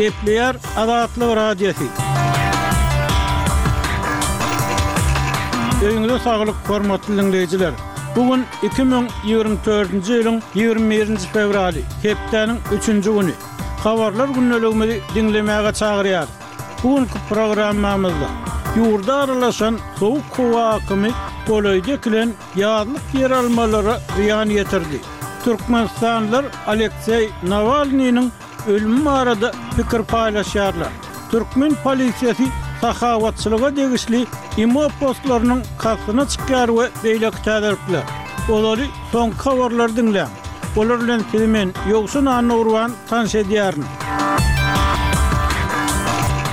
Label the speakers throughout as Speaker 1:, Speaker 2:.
Speaker 1: Gepleýär Azatlyk Radiosy. Öýüňize saglyk, hormatly dinleýjiler. Bu gün 2024-nji ýylyň 21-nji fewraly, hepdäniň 3-nji güni. Habarlar gündeligimizi diňlemäge çagyrýar. Bu günki programmamyzda ýurda aralaşan sowuk howa akymy golaýda ekilen ýazlyk ýeralmalara zyýan ýetirdi. Türkmenistanlylar Alekseý Nawalnynyň ölümi barada pikir paýlaşýarlar. Türkmen polisiýasy sahawatçylyga degişli imo postlarynyň kastyna çykýar we beýleki täzelikler. Olary soňky habarlary diňläň. Olar bilen sizi men, Ýowşan Annagurban, tanyş edýärin.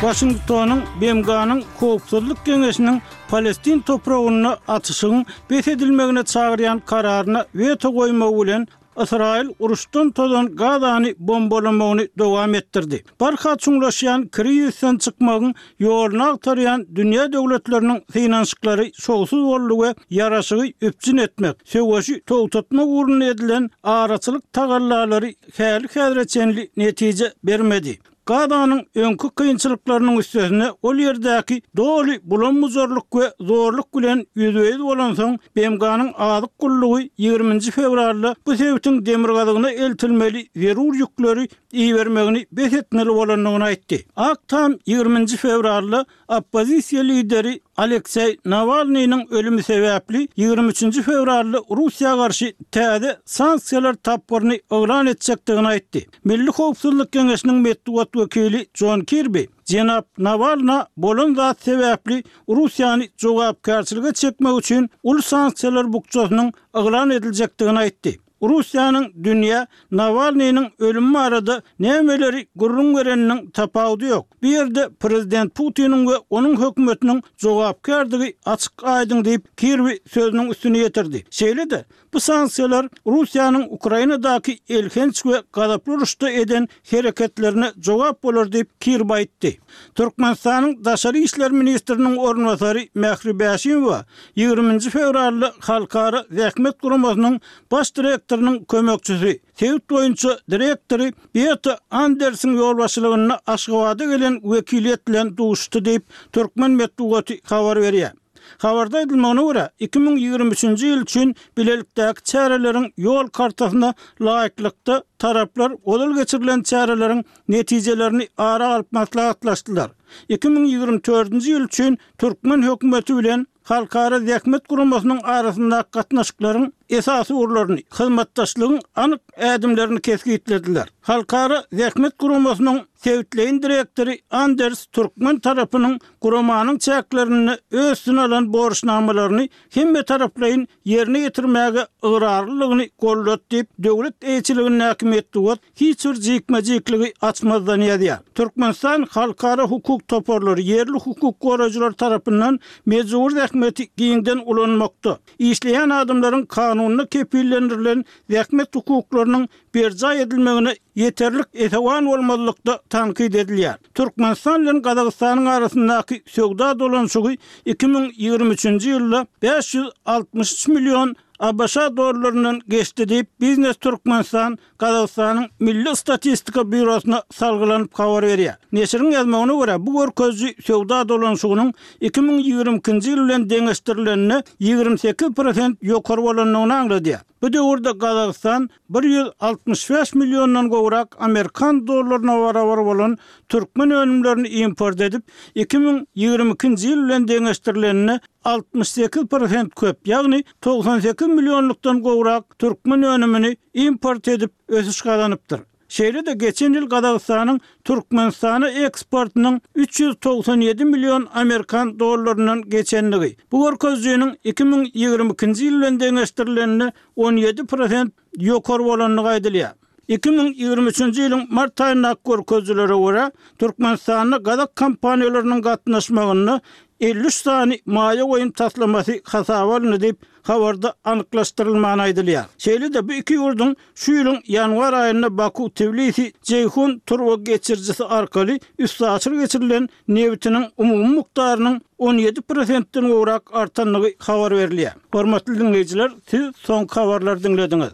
Speaker 1: Waşingtonyň BMG-niň Howpsuzlyk geňeşiniň Palestin topragynda atyşygyň bes edilmegine çagyrýan kararyna weto goýmagy bilen, Ysraýyl uruşdan tozan Gazany bombalamagyny dowam etdirdi. Barha çuňlaşýan krizisden çykmagyň ýoluny agtarýan dünýä döwletleriniň synanyşyklary şowsuz boldy we ýaraşygy üpjün etmek, söweşi togtatmak ugrunda edilen araçylyk tagallalary häli-häzire çenli netije bermedi. Gazanyň öňki kynçylyklarynyň üstesine ol ýerdäki doly bulam-bujarlyk we zorluk bilen ýüzbe-ýüz bolansoň, BMG-niň Azyk gullugy ýigriminji fewralda bu sebitiň demirgazygyna eltilmeli zerur ýükleri ibermegini bes etmeli bolandygyny aýtdy. Ak tam ýigriminji fewralda Oppozisiýa lideri Alekseý Nawalnynyň ölümi sebäpli ýigrimi üçünji fewralda Russiýa garşy täze sanksiýalar tapgyryny yglan etjekdigini aýtdy. Milli howpsuzlyk geňeşiniň metbugat wekili Jon Kirbi jenap Nawalna bolan zat sebäpli Russiýany jogapkärçilige çekmek üçin uly sanksiýalar bukjasynyň yglan ediljekdigini aýtdy. Russiýanyň dünýä Nawalnynyň ölümi barada nämeleri gürrüň bereniniň tapawudy ýok. Bu ýerde prezident Putiniň we onuň hökümetiniň jogapkärdigi açyk-aýdyň diýip, Kirbi sözüniň üstüni ýetirdi. Şeýle-de, bu sanksiýalar Russiýanyň Ukrainadaky elhenç we gazaply uruşda eden hereketlerine jogap bolar diýip, Kirby aýtdy. Türkmenistanyň daşary işler ministriniň orunbasary Mähri Bäşimowa ýigrimi nji fewralda Halkara zähmet guramasynyň baş direktorynyň kömekçisi, sebit boýunça direktory Beata Andersiň ýolbaşçylygynda Aşgabada gelen wekiliýet bilen duşuşdy diýip, türkmen metbugaty habar berýär. Habarda aýdylmagyna görä, iki müň ýigrimi üçünji ýyl üçin bilelikdäki çäreleriň ýol kartasyna laýyklykda, taraplar ozal geçirilen çäreleriň netijelerini ara alyp maslahatlaşdylar. Iki müň ýigrimi dördünji ýyl üçin türkmen hökümeti bilen Halkara zähmet guramasynyň arasyndaky gatnaşyklaryň esasy ugurlaryny, hyzmatdaşlygyň anyk ädimlerini kesgitlediler. Halkara zähmet guramasynyň sebitleýin direktory Anders türkmen tarapynyň Guramanyň çäklerinde özsüne alan borçnamalaryny hemmetaraplaýyn ýerine ýetirmäge ygrarlydygyny goldat diýip, döwlet eýeçiligindäki metbugat hiç bir jikme-jikligi açmazdan ýazýar. Türkmenistan halkara hukuk toparlary, ýerli hukuk goraýjylar tarapyndan mejbury zähmeti giňden ulanmakda, işleýän adamlaryň kanunda kepillendirilen zähmet hukuklarynyň berjaý edilmegine ýeterlik esewan bolmazlykda tankyt edilýär. Türkmenistan bilen Gazagystanyň arasyndaky söwda dolanyşygy iki müň ýigrimi üçünji ýylda bäş ýüz altmyş üç million ABŞ dollaryndan geçdi diýip, Biznes Türkmenistan Gazagystanyň Milli statistika býurosyna salgylanyp habar berýär. Neşiriň ýazmagyna görä, bu görkeziji söwda dolanyşygynyň iki müň ýigrimi ikinji ýyl bilen deňeşdirilende ýigrimi sekiz prosent ýokary bolandygyny aňladýar. Bu döwürde Gazagystan bir ýüz altmyş bäş milliondan gowrak amerikan dollaryna barabar bolan türkmen önümlerini import edip, iki müň ýigrimi ikinji ýyl bilen deňeşdirilende altmyş sekiz prosent köp, ýagny togsan sekiz millionlykdan gowrak türkmen önümini import edip ösüş gazanypdyr. Şeýle-de geçen ýyl Gazagystanyň Türkmenistana eksportynyň üç ýüz togsan ýedi million amerikan dollaryndan geçendigi, bu görkezijiniň iki müň ýigrimi ikinji ýyl bilen deňeşdirilende on ýedi prosent ýokary bolandygy aýdylýar. Iki müň ýigrimi üçünji ýylyň mart aýyndaky görkezijilere görä, Türkmenistanda gazak kompaniýalarynyň gatnaşmagynda elli üç sany maýa goýum taslamasy hasaba alyndy diýip, Habarda anyklaşdyrylman aýdylýar. Şeýle-de bu iki ýurduň şu ýylyň ýanwar aýynda Baku-Tbilisi, Jeýhun turbageçirijisi arkaly üstaşyr geçirilen nebitiniň umumy mukdarynyň on ýedi prosentden gowrak artandygy habar berilýär. Hormatly diňleýjiler, siz soňky habarlary diňlediňiz.